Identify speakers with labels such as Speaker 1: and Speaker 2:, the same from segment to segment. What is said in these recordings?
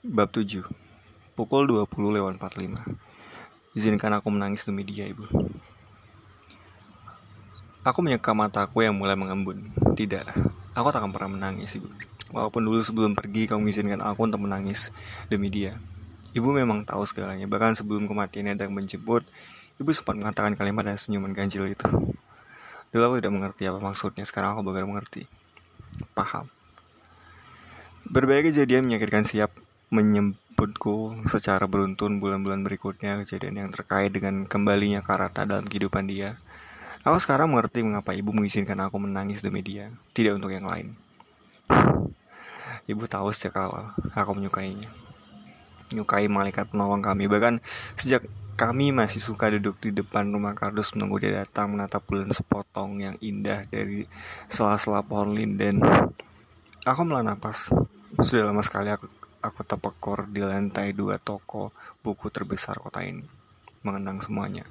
Speaker 1: Bab 7 Pukul 20 lewat 45 Izinkan aku menangis demi dia, Ibu. Aku menyeka mataku yang mulai mengembun. Tidak, aku tak akan pernah menangis, Ibu. Walaupun dulu sebelum pergi kamu mengizinkan aku untuk menangis demi dia. Ibu memang tahu segalanya. Bahkan sebelum kematiannya dan menjemput, Ibu sempat mengatakan kalimat dan senyuman ganjil itu. Dulu aku tidak mengerti apa maksudnya, sekarang aku baru mengerti. Paham. Berbagai kejadian menyakitkan siap menyebutku secara beruntun bulan-bulan berikutnya kejadian yang terkait dengan kembalinya Karata dalam kehidupan dia. Aku sekarang mengerti mengapa ibu mengizinkan aku menangis demi dia, tidak untuk yang lain. Ibu tahu sejak awal aku menyukainya. Menyukai malaikat penolong kami, bahkan sejak kami masih suka duduk di depan rumah kardus menunggu dia datang menatap bulan sepotong yang indah dari sela-sela pohon linden. Aku melah napas. Sudah lama sekali aku aku terpekor di lantai dua toko buku terbesar kota ini, mengenang semuanya.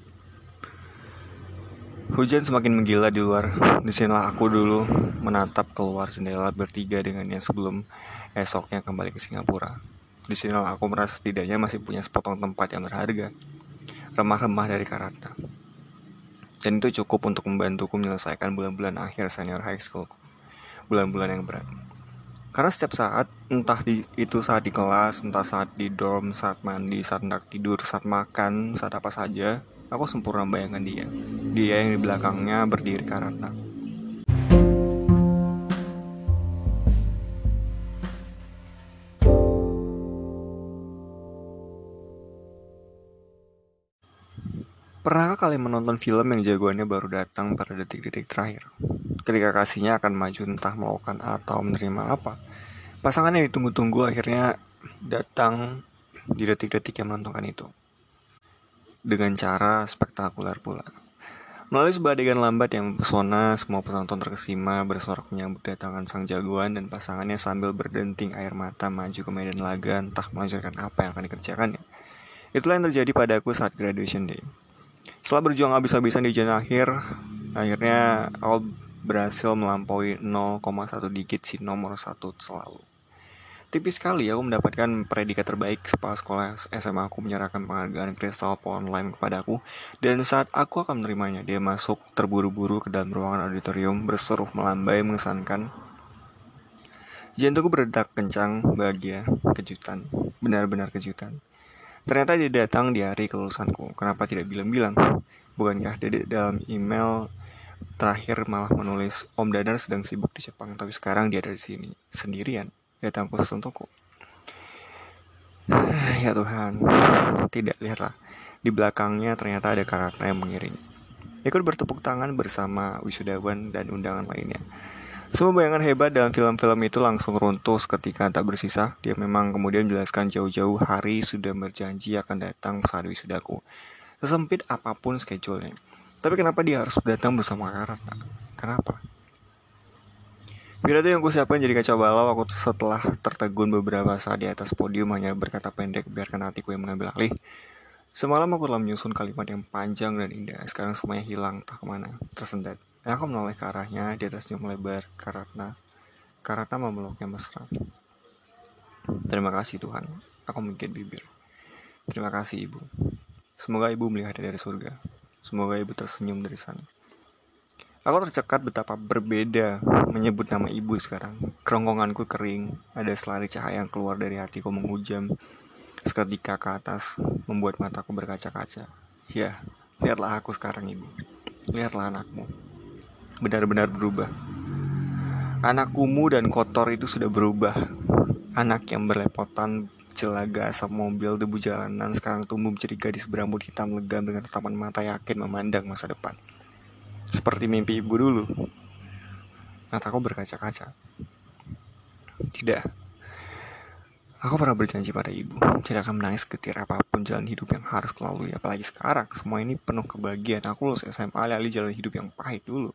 Speaker 1: Hujan semakin menggila di luar. Di sinilah aku dulu menatap keluar jendela bertiga dengannya sebelum esoknya kembali ke Singapura. Di sinilah aku merasa setidaknya masih punya sepotong tempat yang berharga. Remah-remah dari Karata. Dan itu cukup untuk membantuku menyelesaikan bulan-bulan akhir senior high school. Bulan-bulan yang berat. Karena setiap saat, entah di, itu saat di kelas, entah saat di dorm, saat mandi, saat hendak tidur, saat makan, saat apa saja, aku sempurna bayangkan dia. Dia yang di belakangnya berdiri karena. Pernahkah kalian menonton film yang jagoannya baru datang pada detik-detik terakhir? ketika kasihnya akan maju entah melakukan atau menerima apa. Pasangan yang ditunggu-tunggu akhirnya datang di detik-detik yang menentukan itu. Dengan cara spektakuler pula. Melalui sebuah adegan lambat yang mempesona, semua penonton terkesima bersorak menyambut datangan sang jagoan dan pasangannya sambil berdenting air mata maju ke medan laga entah melanjutkan apa yang akan dikerjakannya. Itulah yang terjadi padaku saat graduation day. Setelah berjuang habis-habisan di jalan akhir, akhirnya aku berhasil melampaui 0,1 digit si nomor satu selalu. Tipis sekali aku mendapatkan predikat terbaik setelah sekolah SMA aku menyerahkan penghargaan kristal online kepadaku dan saat aku akan menerimanya dia masuk terburu-buru ke dalam ruangan auditorium berseruh melambai mengesankan Jantungku berdetak kencang, bahagia, kejutan, benar-benar kejutan. Ternyata dia datang di hari kelulusanku. Kenapa tidak bilang-bilang? Bukankah dia dalam email terakhir malah menulis Om Dadar sedang sibuk di Jepang tapi sekarang dia ada di sini sendirian. Datang khusus untukku ya Tuhan tidak lihatlah. Di belakangnya ternyata ada karakter yang mengiring ikut bertepuk tangan bersama wisudawan dan undangan lainnya semua bayangan hebat dalam film-film itu langsung runtuh ketika tak bersisa. Dia memang kemudian menjelaskan jauh-jauh hari sudah berjanji akan datang saat wisudaku. Sesempit apa pun schedule-nya. Tapi kenapa dia harus datang bersama Karata? Kenapa? Pidato yang gue siapkan jadi kacau balau aku setelah tertegun beberapa saat di atas podium hanya berkata pendek biarkan hatiku yang mengambil alih. Semalam aku telah menyusun kalimat yang panjang dan indah. Sekarang semuanya hilang, tak ke mana, tersendat. Dan aku menoleh ke arahnya, di atasnya melebar, Karatna. Karatna memeluknya mesra. Terima kasih Tuhan, aku mungkin bibir. Terima kasih Ibu. Semoga Ibu melihatnya dari surga. Semoga ibu tersenyum dari sana. Aku tercekat betapa berbeda menyebut nama ibu sekarang. Kerongkonganku kering, ada selari cahaya yang keluar dari hatiku menghujam. Seketika ke atas, membuat mataku berkaca-kaca. Ya, lihatlah aku sekarang ibu. Lihatlah anakmu. Benar-benar berubah. Anak kumuh dan kotor itu sudah berubah. Anak yang berlepotan Celaga asap mobil debu jalanan sekarang tumbuh menjadi gadis berambut hitam legam dengan tatapan mata yakin memandang masa depan. Seperti mimpi ibu dulu. Mataku berkaca-kaca. Tidak. Aku pernah berjanji pada ibu, tidak akan menangis ketir apa pun jalan hidup yang harus kulalui. Apalagi sekarang, semua ini penuh kebahagiaan. Aku lulus SMA, alih jalan hidup yang pahit dulu.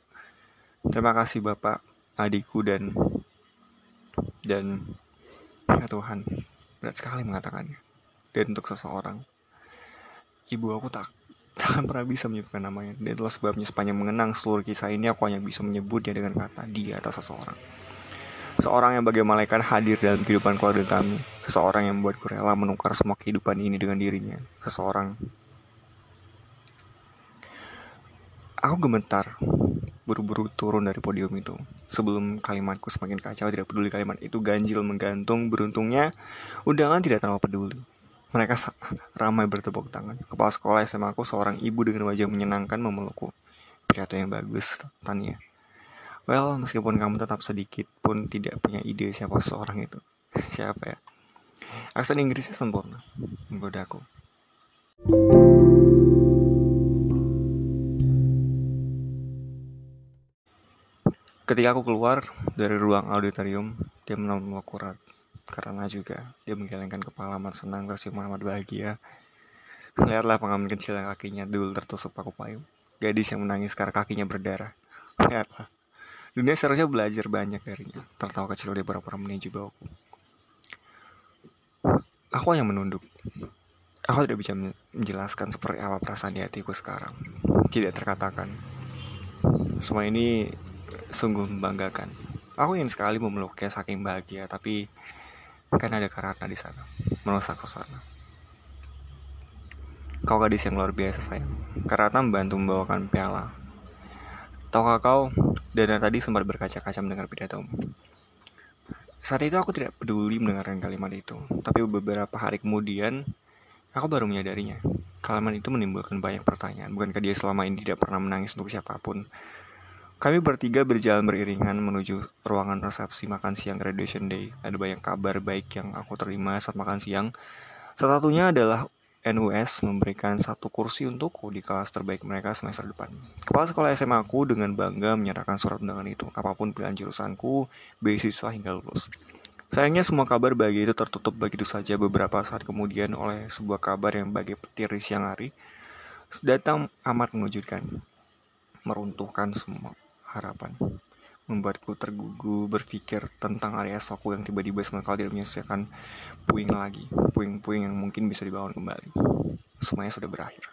Speaker 1: Terima kasih Bapak, adikku, dan... Dan... Ya Tuhan, Berat sekali mengatakannya. Dan untuk seseorang, ibu aku tak takkan pernah bisa menyebutkan namanya. Dan itulah sebabnya sepanjang mengenang seluruh kisah ini aku hanya bisa menyebutnya dengan kata dia atau seseorang. Seorang yang bagai malaikat hadir dalam kehidupan keluarga kami. Seseorang yang membuatku rela menukar semua kehidupan ini dengan dirinya. Seseorang. Aku gemetar, buru-buru turun dari podium itu. Sebelum kalimatku semakin kacau, tidak peduli kalimat itu ganjil menggantung. Beruntungnya, undangan tidak terlalu peduli. Mereka ramai bertepuk tangan. Kepala sekolah SMA aku seorang ibu dengan wajah menyenangkan memelukku. Pidato yang bagus, Tania. Well, meskipun kamu tetap sedikit pun tidak punya ide siapa seorang itu. siapa ya? Aksen Inggrisnya sempurna. Menggoda aku. Ketika aku keluar dari ruang auditorium, dia menolak aku erat. Karena juga dia menggelengkan kepala amat senang tersium amat bahagia. Lihatlah pengamen kecil yang kakinya dulu tertusuk paku payung. Gadis yang menangis karena kakinya berdarah. Lihatlah. Dunia seharusnya belajar banyak darinya. Tertawa kecil dia pura-pura meninju bawahku. Aku hanya menunduk. Aku tidak bisa menjelaskan seperti apa perasaan di hatiku sekarang. Tidak terkatakan. Semua ini sungguh membanggakan. Aku ingin sekali memeluknya saking bahagia, tapi kan ada karena di sana, merusak suasana. Kau gadis yang luar biasa sayang. Karena membantu membawakan piala. Tahukah kau, dan tadi sempat berkaca-kaca mendengar pidatomu. Saat itu aku tidak peduli mendengarkan kalimat itu, tapi beberapa hari kemudian aku baru menyadarinya. Kalimat itu menimbulkan banyak pertanyaan. Bukankah dia selama ini tidak pernah menangis untuk siapa pun? Kami bertiga berjalan beriringan menuju ruangan resepsi makan siang graduation day. Ada banyak kabar baik yang aku terima saat makan siang. Salah satunya adalah NUS memberikan satu kursi untukku di kelas terbaik mereka semester depan. Kepala sekolah SMA aku dengan bangga menyerahkan surat undangan itu, apa pun pilihan jurusanku, beasiswa hingga lulus. Sayangnya semua kabar bagi itu tertutup begitu saja beberapa saat kemudian oleh sebuah kabar yang bagai petir di siang hari datang amat mengejutkan, meruntuhkan semua harapan membuatku tergugu berpikir tentang area esokku yang tiba-tiba sama sekali tidak menyelesaikan puing lagi, puing-puing yang mungkin bisa dibangun kembali. Semuanya sudah berakhir.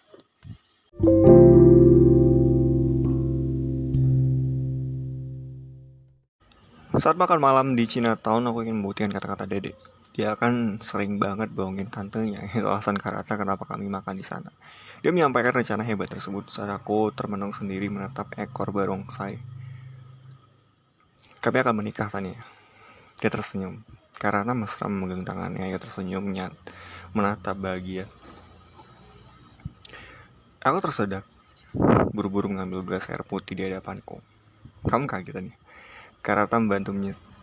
Speaker 1: Saat makan malam di Chinatown, aku ingin membuktikan kata-kata Dede. Dia akan sering banget bohongin tantenya. Itu alasan karena kenapa kami makan di sana. Dia menyampaikan rencana hebat tersebut saat aku termenung sendiri menatap ekor barongsai kami akan menikah Tania. Dia tersenyum. Karena mesra memegang tangannya, ia tersenyum nyat, menatap bahagia. Aku tersedak, buru-buru mengambil gelas air putih di hadapanku. Kamu kaget Tania. Karena membantu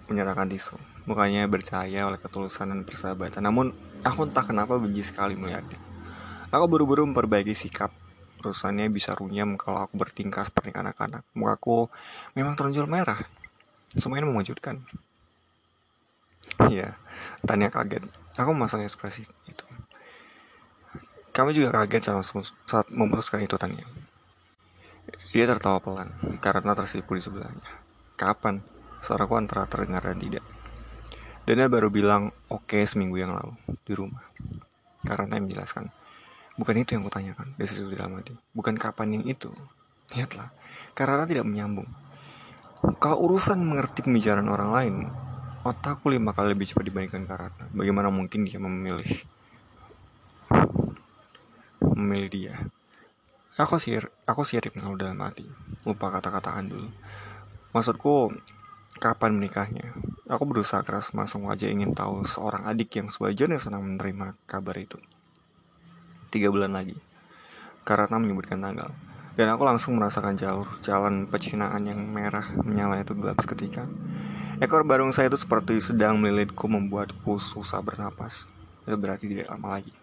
Speaker 1: menyerahkan tisu. Mukanya bercahaya oleh ketulusan dan persahabatan. Namun, aku entah kenapa benci sekali melihatnya. Aku buru-buru memperbaiki sikap. Urusannya bisa runyam kalau aku bertingkah seperti anak-anak. Mukaku memang teronjol merah Semuanya mengejutkan. Iya, Tanya kaget. Aku memasang ekspresi itu. Kamu juga kaget saat memutuskan itu, Tanya. Dia tertawa pelan, karena tersipu di sebelahnya. Kapan? Suaraku antara terdengar dan tidak. Dan dia baru bilang, oke okay, seminggu yang lalu, di rumah. Karena menjelaskan, bukan itu yang kutanyakan, sesuatu dalam hati. Bukan kapan yang itu. Lihatlah, karena tidak menyambung. Kalau urusan mengerti pembicaraan orang lain, otakku lima kali lebih cepat dibandingkan Karata. Bagaimana mungkin dia memilih memilih dia? Aku sih aku sirik kalau dalam hati. Lupa kata-kataan dulu. Maksudku, kapan menikahnya? Aku berusaha keras masang wajah ingin tahu seorang adik yang sewajarnya senang menerima kabar itu. Tiga bulan lagi. Karena menyebutkan tanggal. Dan aku langsung merasakan jalur jalan pecinaan yang merah menyala itu gelap seketika. Ekor barung saya itu seperti sedang melilitku membuatku susah bernapas. Itu berarti tidak lama lagi.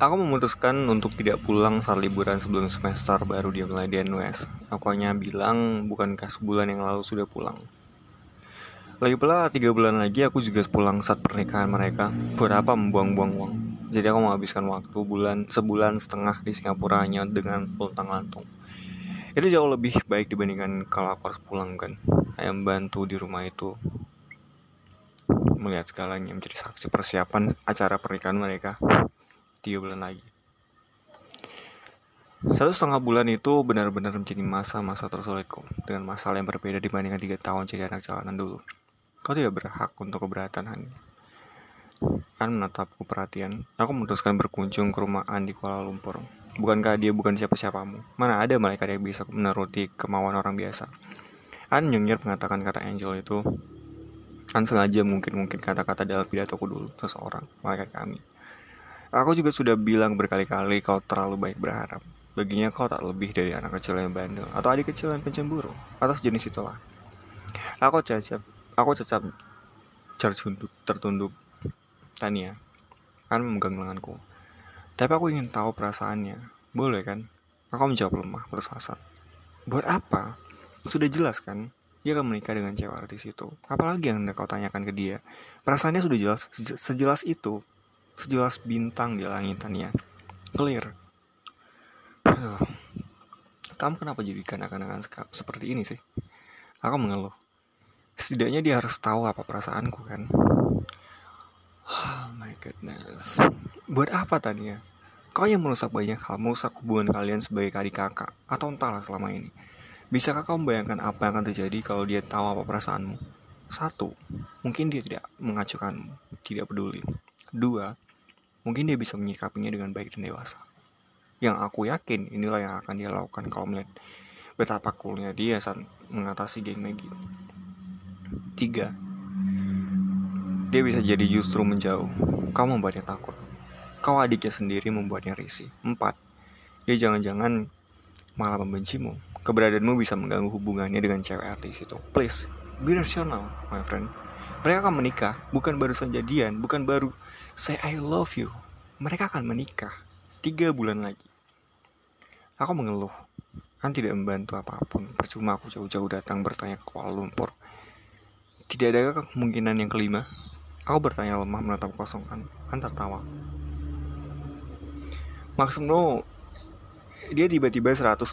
Speaker 1: Aku memutuskan untuk tidak pulang saat liburan sebelum semester baru dia mulai di NUS. Aku hanya bilang, bukankah sebulan yang lalu sudah pulang? Lagi pula tiga bulan lagi aku juga pulang saat pernikahan mereka. Buat apa membuang-buang uang? Jadi aku menghabiskan waktu bulan sebulan setengah di Singapura hanya dengan luntang lantung. Itu jauh lebih baik dibandingkan kalau aku harus pulang kan. Hanya membantu di rumah itu melihat segalanya menjadi saksi persiapan acara pernikahan mereka tiga bulan lagi. Satu setengah bulan itu benar-benar menjadi masa-masa tersulitku dengan masalah yang berbeda dibandingkan tiga tahun jadi anak jalanan dulu. Kau tidak berhak untuk keberatan Hani. Kan menatapku perhatian, aku memutuskan berkunjung ke rumah An di Kuala Lumpur. Bukankah dia bukan siapa-siapamu? Mana ada malaikat yang bisa menuruti kemauan orang biasa? An nyengir mengatakan kata Angel itu. An sengaja mungkin-mungkin kata-kata dalam pidatoku dulu seseorang, malaikat kami. Aku juga sudah bilang berkali-kali kau terlalu baik berharap. Baginya kau tak lebih dari anak kecil yang bandel atau adik kecil yang pencemburu atau sejenis itulah. Aku cacap, aku cacap tertunduk, tertunduk. Tania, kan memegang lenganku. Tapi aku ingin tahu perasaannya. Boleh kan? Aku menjawab lemah, bersasar. Buat apa? Sudah jelas kan? Dia akan menikah dengan cewek artis itu. Apalagi yang kau tanyakan ke dia? Perasaannya sudah jelas, sejelas itu. Sejelas bintang di langit, Tania. Clear. Aduh. Kamu kenapa jadi kanak-kanakan seperti ini sih? Aku mengeluh. Setidaknya dia harus tahu apa perasaanku kan. Oh my goodness. Buat apa Tania? Kau yang merusak banyak hal, merusak hubungan kalian sebagai adik kakak, atau entahlah selama ini. Bisakah kau membayangkan apa yang akan terjadi kalau dia tahu apa perasaanmu? Satu, mungkin dia tidak mengacukanmu, tidak peduli. Dua, mungkin dia bisa menyikapinya dengan baik dan dewasa yang aku yakin inilah yang akan dia lakukan kalau melihat betapa coolnya dia saat mengatasi geng Maggie. Tiga, dia bisa jadi justru menjauh. Kau membuatnya takut. Kau adiknya sendiri membuatnya risih. Empat, dia jangan-jangan malah membencimu. Keberadaanmu bisa mengganggu hubungannya dengan cewek artis itu. Please, be rational, my friend. Mereka akan menikah, bukan baru jadian, bukan baru say I love you. Mereka akan menikah tiga bulan lagi. Aku mengeluh. Kan tidak membantu apa pun. Percuma aku jauh-jauh datang bertanya ke Kuala Lumpur. Tidak ada kemungkinan yang kelima? Aku bertanya lemah menatap kosongan. Kan tertawa. Maksudmu, dia tiba-tiba 180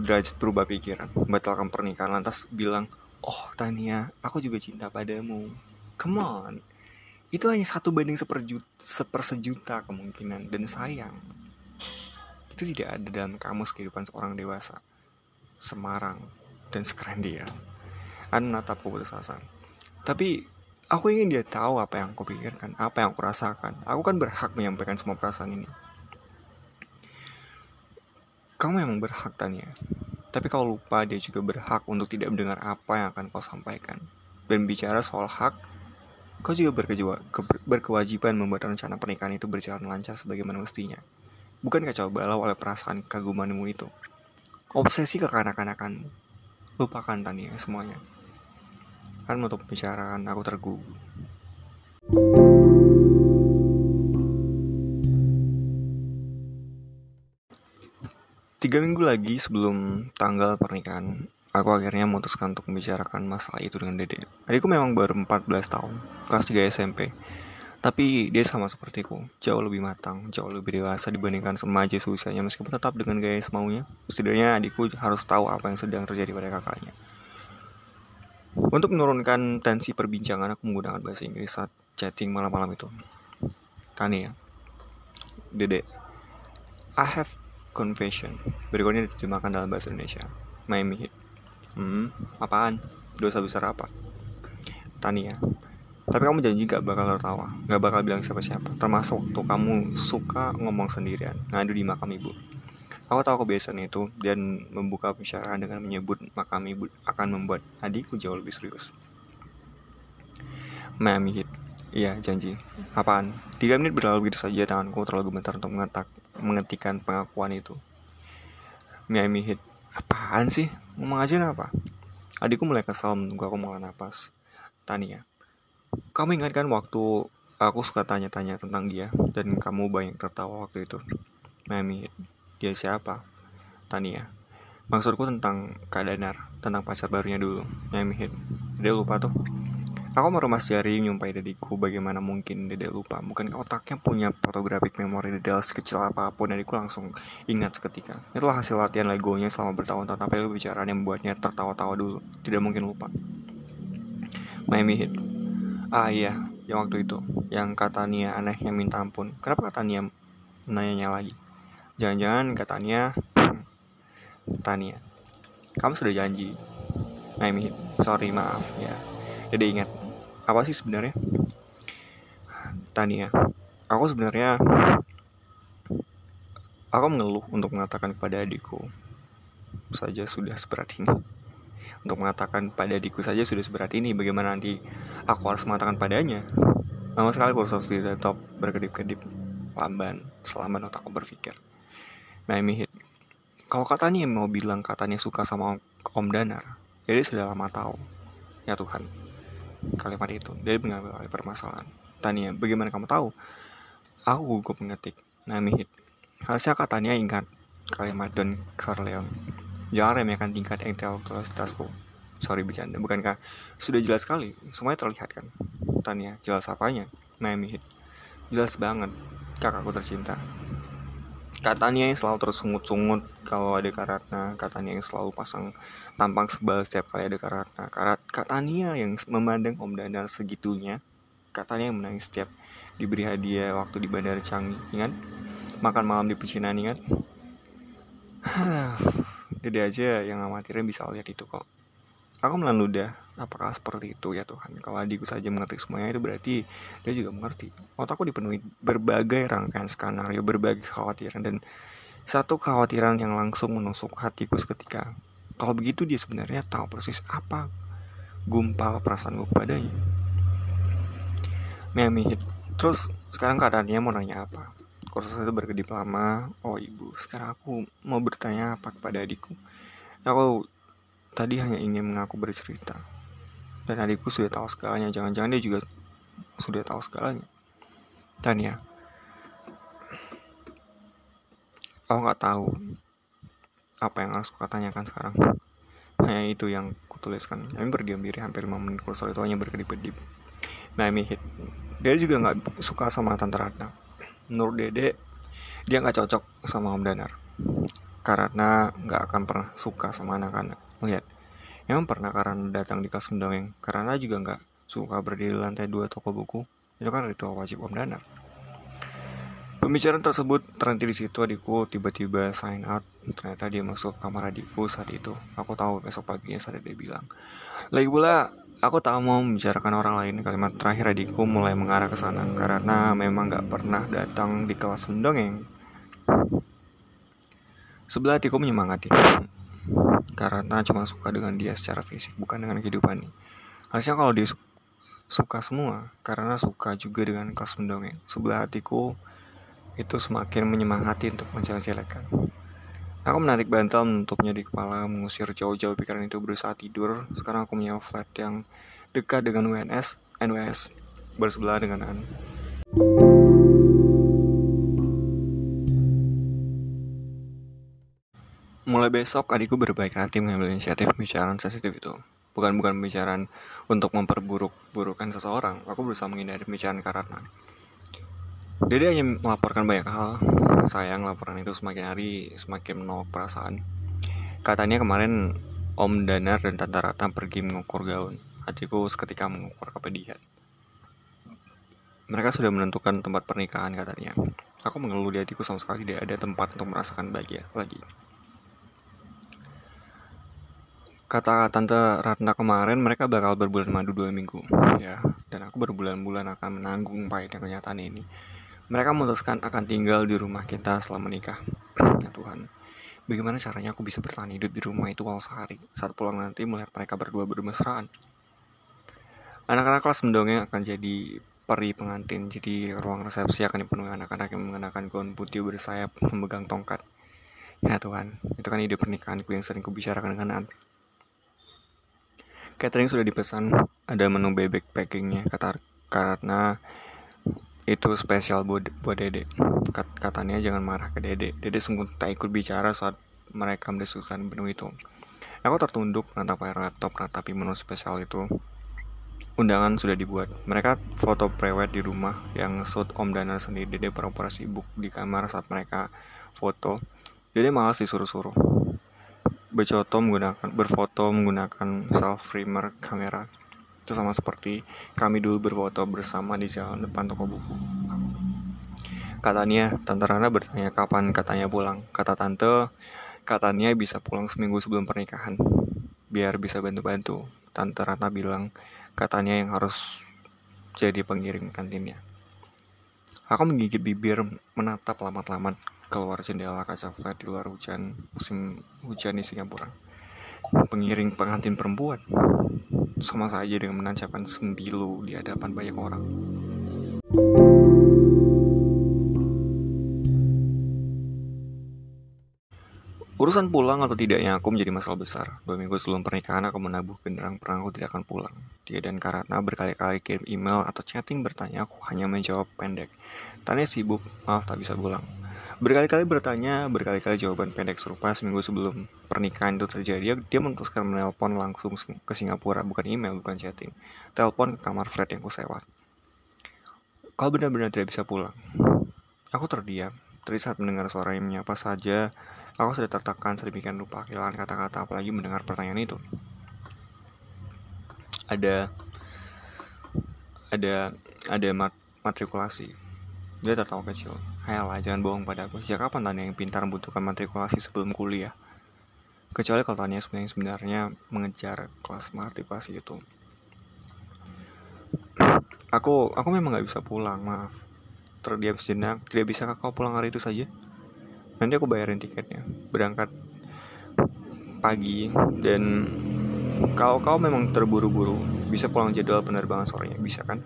Speaker 1: derajat berubah pikiran. Membatalkan pernikahan lantas bilang, Oh Tania, aku juga cinta padamu. Come on. Itu hanya satu banding sepersejuta kemungkinan dan sayang itu tidak ada dalam kamus kehidupan seorang dewasa. Semarang dan sekeren dia. An menatapku putus. Tapi aku ingin dia tahu apa yang aku pikirkan, apa yang aku rasakan. Aku kan berhak menyampaikan semua perasaan ini. Kamu memang berhak, Tania. Tapi kau lupa dia juga berhak untuk tidak mendengar apa yang akan kau sampaikan. Dan bicara soal hak, kau juga berkewajiban membuat rencana pernikahan itu berjalan lancar sebagaimana mestinya. Bukan kacau balau oleh perasaan kagumanmu itu. Obsesi kekanak-kanakanmu. Lupakan Tania semuanya. Kan untuk pembicaraan aku tergugu. Tiga minggu lagi sebelum tanggal pernikahan, aku akhirnya memutuskan untuk membicarakan masalah itu dengan Dede. Adikku memang baru 14 tahun, kelas 3 SMP. Tapi dia sama sepertiku, jauh lebih matang, jauh lebih dewasa dibandingkan remaja seusianya meskipun tetap dengan gaya semaunya. Setidaknya adikku harus tahu apa yang sedang terjadi pada kakaknya. Untuk menurunkan tensi perbincangan, aku menggunakan bahasa Inggris saat chatting malam-malam itu. Tania, Dede, I have confession. Berikutnya diterjemahkan dalam bahasa Indonesia. Miami Heat. Hmm, apaan? Dosa besar apa? Tania, tapi kamu janji gak bakal tertawa, gak bakal bilang siapa-siapa. Termasuk waktu kamu suka ngomong sendirian, ngadu di makam ibu. Aku tahu kebiasaan itu dan membuka pembicaraan dengan menyebut makam ibu akan membuat adikku jauh lebih serius. Miami Heat. Iya, janji. Apaan? Tiga menit berlalu begitu saja tanganku terlalu gemetar untuk mengetak, mengetikkan pengakuan itu. Miami Heat. Apaan sih? Ngomong aja apa? Adikku mulai kesal menunggu aku mengolah napas. Tania. Kamu ingat kan waktu aku suka tanya-tanya tentang dia dan kamu banyak tertawa waktu itu? Mami, dia siapa? Tania. Maksudku tentang Kak Danar, tentang pacar barunya dulu, Mami. Dia lupa tuh. Aku meremas jari menyumpai dediku bagaimana mungkin Dede lupa. Bukan otaknya punya fotografik memori detail sekecil apa pun Dadiku langsung ingat seketika. Itulah hasil latihan legonya selama bertahun-tahun. Tapi itu bicaraan yang membuatnya tertawa-tawa dulu. Tidak mungkin lupa. Miami Heat. Ah iya, yang waktu itu, yang kata Nia anehnya minta ampun. Kenapa kata Nia nanya lagi? Jangan-jangan katanya Tania Kamu sudah janji I mean, sorry maaf ya Dede ingat Apa sih sebenarnya Tania Aku sebenarnya Aku mengeluh untuk mengatakan kepada adikku Saja sudah seberat ini Untuk mengatakan pada adikku saja sudah seberat ini Bagaimana nanti aku harus mengatakan padanya Lama sekali kursus di laptop berkedip-kedip lamban selama otakku berpikir. Miami Heat. Kalau katanya mau bilang katanya suka sama Om Danar, jadi sudah lama tahu. Ya Tuhan, kalimat itu. Dia mengambil alih permasalahan. Tania, bagaimana kamu tahu? Aku gugup mengetik. Miami Heat. Harusnya katanya ingat kalimat Don Corleone. Jangan remehkan tingkat intelektualitasku. Sorry bercanda, bukankah sudah jelas sekali? Semuanya terlihat kan? Tania, jelas apanya? Miami Heat. Jelas banget kakakku tercinta katanya yang selalu tersungut-sungut kalau ada Karatna. Katanya yang selalu pasang tampang sebal setiap kali ada Karatna. Karat katanya yang memandang Om Danar segitunya. Katanya yang menangis setiap diberi hadiah waktu di Bandara Canggih ingat makan malam di pecinan ingat Dede aja yang amatirin bisa lihat itu kok Aku menelan ludah, apakah seperti itu ya Tuhan? Kalau adikku saja mengerti semuanya itu berarti dia juga mengerti. Otakku dipenuhi berbagai rangkaian skenario, berbagai khawatiran dan satu khawatiran yang langsung menusuk hatiku seketika. Kalau begitu dia sebenarnya tahu persis apa gumpal perasaanku kepadanya. Miami Heat. Terus sekarang keadaannya mau nanya apa? Kursus itu berkedip lama. Oh ibu, sekarang aku mau bertanya apa kepada adikku. Aku Tadi hanya ingin mengaku bercerita. Dan adikku sudah tahu segalanya. Jangan-jangan dia juga sudah tahu segalanya. Tania. Aku nggak tahu apa yang harus kutanyakan sekarang. Hanya itu yang kutuliskan. Kami berdiam diri hampir 5 menit kursor itu hanya berkedip-kedip. Naomi hit. Dia juga nggak suka sama Tante Ratna. Menurut Dede, dia nggak cocok sama Om Danar. Karena nggak akan pernah suka sama anak-anak. Lihat, emang pernah karena datang di kelas mendongeng? Karena juga nggak suka berdiri di lantai dua toko buku. Itu kan ritual wajib Om Danar. Pembicaraan tersebut terhenti di situ adikku tiba-tiba sign out. Ternyata dia masuk kamar adikku saat itu. Aku tahu besok paginya saat dia bilang. Lagi pula, aku tak mau membicarakan orang lain. Kalimat terakhir adikku mulai mengarah ke sana karena memang gak pernah datang di kelas mendongeng. Sebelah hatiku menyemangati karena cuma suka dengan dia secara fisik bukan dengan kehidupannya harusnya kalau dia suka semua karena suka juga dengan kelas mendongeng sebelah hatiku itu semakin menyemangati untuk menjelek-jelekan Aku menarik bantal menutupnya di kepala, mengusir jauh-jauh pikiran itu berusaha tidur. Sekarang aku punya flat yang dekat dengan UNS, NWS, bersebelah dengan An. Mulai besok adikku berbaik hati mengambil inisiatif pembicaraan sensitif itu. Bukan bukan pembicaraan untuk memperburuk burukan seseorang. Aku berusaha menghindari pembicaraan karena Dede hanya melaporkan banyak hal. Sayang laporan itu semakin hari semakin menolak perasaan. Katanya kemarin Om Danar dan Tante Ratna pergi mengukur gaun. Hatiku seketika mengukur kepedihan. Mereka sudah menentukan tempat pernikahan katanya. Aku mengeluh di hatiku sama sekali tidak ada tempat untuk merasakan bahagia lagi. Kata tante Ratna kemarin mereka bakal berbulan madu dua minggu ya. Dan aku berbulan-bulan akan menanggung pahitnya kenyataan ini. Mereka memutuskan akan tinggal di rumah kita setelah menikah. Ya Tuhan bagaimana caranya aku bisa bertahan hidup di rumah itu walau sehari saat pulang nanti melihat mereka berdua bermesraan? Anak-anak kelas mendongeng akan jadi peri pengantin jadi ruang resepsi akan dipenuhi anak-anak yang mengenakan gaun putih bersayap memegang tongkat. Ya Tuhan itu kan ide pernikahanku yang sering kubicarakan dengan Catering sudah dipesan, ada menu bebek packingnya kata karena itu spesial buat buat Dede. Kat, katanya jangan marah ke Dede. Dede sungguh tak ikut bicara saat mereka mendiskusikan menu itu. Aku tertunduk menatap layar laptop tapi menu spesial itu. Undangan sudah dibuat. Mereka foto prewed di rumah yang shoot Om Danar sendiri. Dede pura-pura sibuk di kamar saat mereka foto. Dede malas disuruh-suruh berfoto menggunakan berfoto menggunakan self framer kamera itu sama seperti kami dulu berfoto bersama di jalan depan toko buku Katanya, Tante Rana bertanya kapan katanya pulang. Kata Tante, katanya bisa pulang seminggu sebelum pernikahan. Biar bisa bantu-bantu. Tante Rana bilang, katanya yang harus jadi pengirim kantinnya. Aku menggigit bibir, menatap lamat-lamat keluar jendela kaca flat di luar hujan musim hujan di Singapura. Pengiring pengantin perempuan sama saja dengan menancapkan sembilu di hadapan banyak orang. Urusan pulang atau tidaknya aku menjadi masalah besar. Dua minggu sebelum pernikahan aku menabuh genderang perang aku tidak akan pulang. Dia dan Karatna berkali-kali kirim email atau chatting bertanya aku hanya menjawab pendek. Tanya sibuk, maaf tak bisa pulang. Berkali-kali bertanya, berkali-kali jawaban pendek serupa seminggu sebelum pernikahan itu terjadi. Dia memutuskan menelpon langsung ke Singapura, bukan email, bukan chatting. Telepon ke kamar flat yang kusewa. Kau benar-benar tidak bisa pulang. Aku terdiam, terisak mendengar suara yang menyapa saja Aku sudah tertekan sedemikian rupa kehilangan kata-kata apalagi mendengar pertanyaan itu. Ada ada ada mat matrikulasi. Dia tertawa kecil. Hayalah, jangan bohong pada aku. Sejak kapan Tania yang pintar membutuhkan matrikulasi sebelum kuliah? Kecuali kalau Tania sebenarnya sebenarnya mengejar kelas matrikulasi itu. Aku aku memang nggak bisa pulang, maaf. Terdiam sejenak, tidak bisa kau pulang hari itu saja? nanti aku bayarin tiketnya berangkat pagi dan kalau kau memang terburu-buru bisa pulang jadwal penerbangan sorenya bisa kan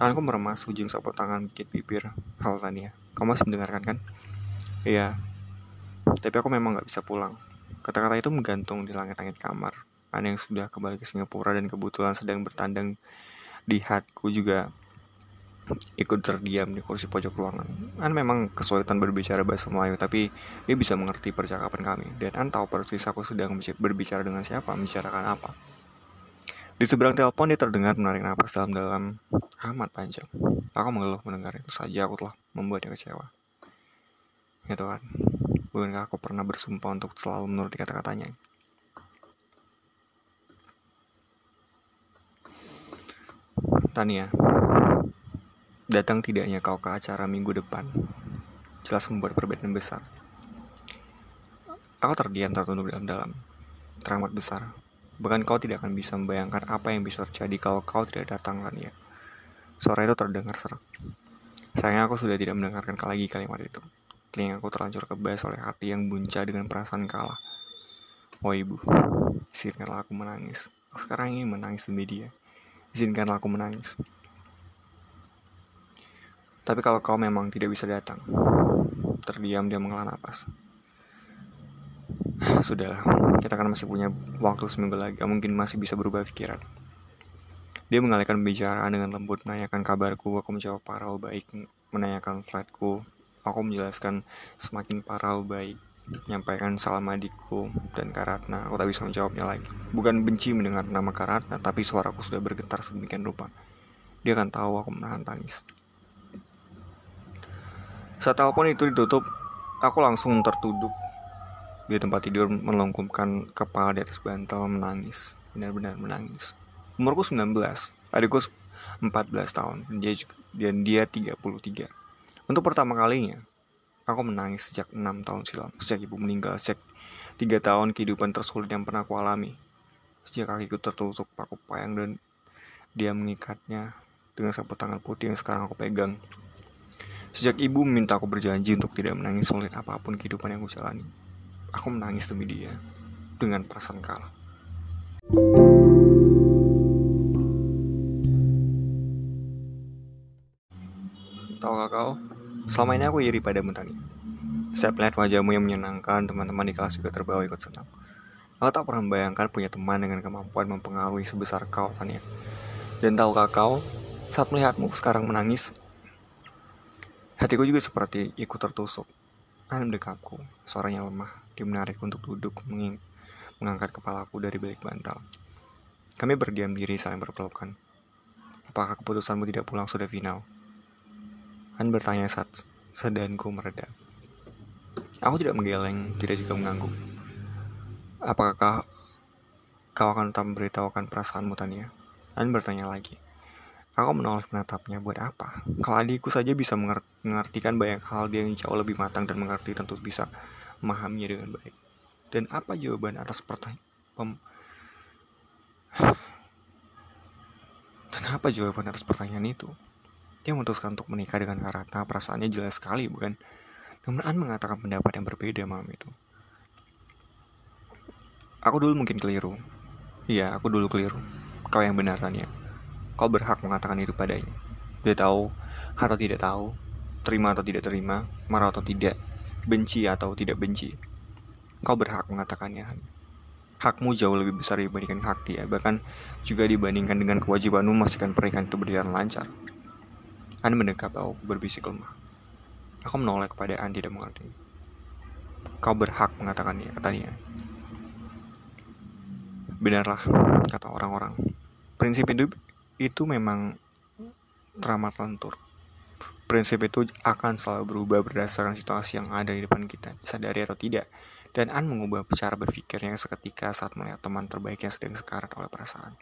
Speaker 1: tanganku meremas ujung sapu tangan gigit bibir hal Tania kau masih mendengarkan kan iya tapi aku memang gak bisa pulang kata-kata itu menggantung di langit-langit kamar Ada yang sudah kembali ke Singapura dan kebetulan sedang bertandang di hatiku juga ikut terdiam di kursi pojok ruangan. An memang kesulitan berbicara bahasa Melayu, tapi dia bisa mengerti percakapan kami. Dan An tahu persis aku sedang berbicara dengan siapa, membicarakan apa. Di seberang telepon dia terdengar menarik nafas dalam-dalam amat panjang. Aku mengeluh mendengar itu saja aku telah membuatnya kecewa. Ya Tuhan, bukankah aku pernah bersumpah untuk selalu menuruti kata-katanya? Tania, Datang tidaknya kau ke acara minggu depan jelas membuat perbedaan besar. Aku terdiam tertunduk dalam-dalam, teramat besar. Bahkan kau tidak akan bisa membayangkan apa yang bisa terjadi kalau kau tidak datang, Lania. Suara itu terdengar serak. Sayangnya aku sudah tidak mendengarkan lagi kalimat itu. Telingaku terlanjur kebas oleh hati yang buncah dengan perasaan kalah. Oh ibu, izinkanlah aku menangis. Aku sekarang ingin menangis demi dia. Izinkanlah aku menangis. Tapi kalau kau memang tidak bisa datang, terdiam dia menghela nafas. Sudahlah, kita kan masih punya waktu seminggu lagi, mungkin masih bisa berubah pikiran. Dia mengalihkan pembicaraan dengan lembut menanyakan kabarku, aku menjawab parau baik, menanyakan flightku, aku menjelaskan semakin parau baik, menyampaikan salam adikku dan Karatna, aku tak bisa menjawabnya lagi. Bukan benci mendengar nama Karatna, tapi suaraku sudah bergetar sedemikian rupa. Dia akan tahu aku menahan tangis. Saat telepon itu ditutup, aku langsung tertuduk di tempat tidur melengkungkan kepala di atas bantal menangis. Benar-benar menangis. Umurku 19, adikku 14 tahun, dia, juga, dan dia 33. Untuk pertama kalinya, aku menangis sejak 6 tahun silam. Sejak ibu meninggal, sejak 3 tahun kehidupan tersulit yang pernah aku alami. Sejak kakiku tertusuk paku payang dan dia mengikatnya dengan sapu tangan putih yang sekarang aku pegang. Sejak ibu meminta aku berjanji untuk tidak menangis sulit apa pun kehidupan yang aku jalani. Aku menangis demi dia dengan perasaan kalah. Tahukah kau, selama ini aku iri pada Tani. Setiap melihat wajahmu yang menyenangkan, teman-teman di kelas juga terbawa ikut senang. Aku tak pernah membayangkan punya teman dengan kemampuan mempengaruhi sebesar kau, Tania. Dan tahukah kau, saat melihatmu sekarang menangis, Hatiku juga seperti ikut tertusuk. Anne mendekapku, suaranya lemah. Dia menarik untuk duduk, menging mengangkat kepalaku dari balik bantal. Kami berdiam diri saling berpelukan. Apakah keputusanmu tidak pulang sudah final? Anne bertanya saat sedanku mereda. Aku tidak menggeleng, tidak juga mengganggu. Apakah kau akan tetap memberitahukan perasaanmu, Tania? Anne bertanya lagi. Aku menolak menatapnya buat apa? Kalau adikku saja bisa mengertikan banyak hal dia yang jauh lebih matang dan mengerti tentu bisa memahaminya dengan baik. Dan apa jawaban atas pertanyaan Dan apa jawaban atas pertanyaan itu? Dia memutuskan untuk menikah dengan Karata, perasaannya jelas sekali, bukan? Namun An mengatakan pendapat yang berbeda malam itu. Aku dulu mungkin keliru. Iya, aku dulu keliru. Kau yang benar, Tania. Kau berhak mengatakan itu padanya. Dia tahu atau tidak tahu, terima atau tidak terima, marah atau tidak, benci atau tidak benci. Kau berhak mengatakannya. Hakmu jauh lebih besar dibandingkan hak dia, bahkan juga dibandingkan dengan kewajibanmu memastikan pernikahan itu berjalan lancar. An mendekat aku berbisik lemah. Aku menolak kepada An tidak mengerti. Kau berhak mengatakannya, katanya. Benarlah, kata orang-orang. Prinsip hidup itu memang teramat lentur. Prinsip itu akan selalu berubah berdasarkan situasi yang ada di depan kita, sadari atau tidak. Dan An mengubah cara berpikirnya seketika saat melihat teman terbaiknya sedang sekarat oleh perasaan.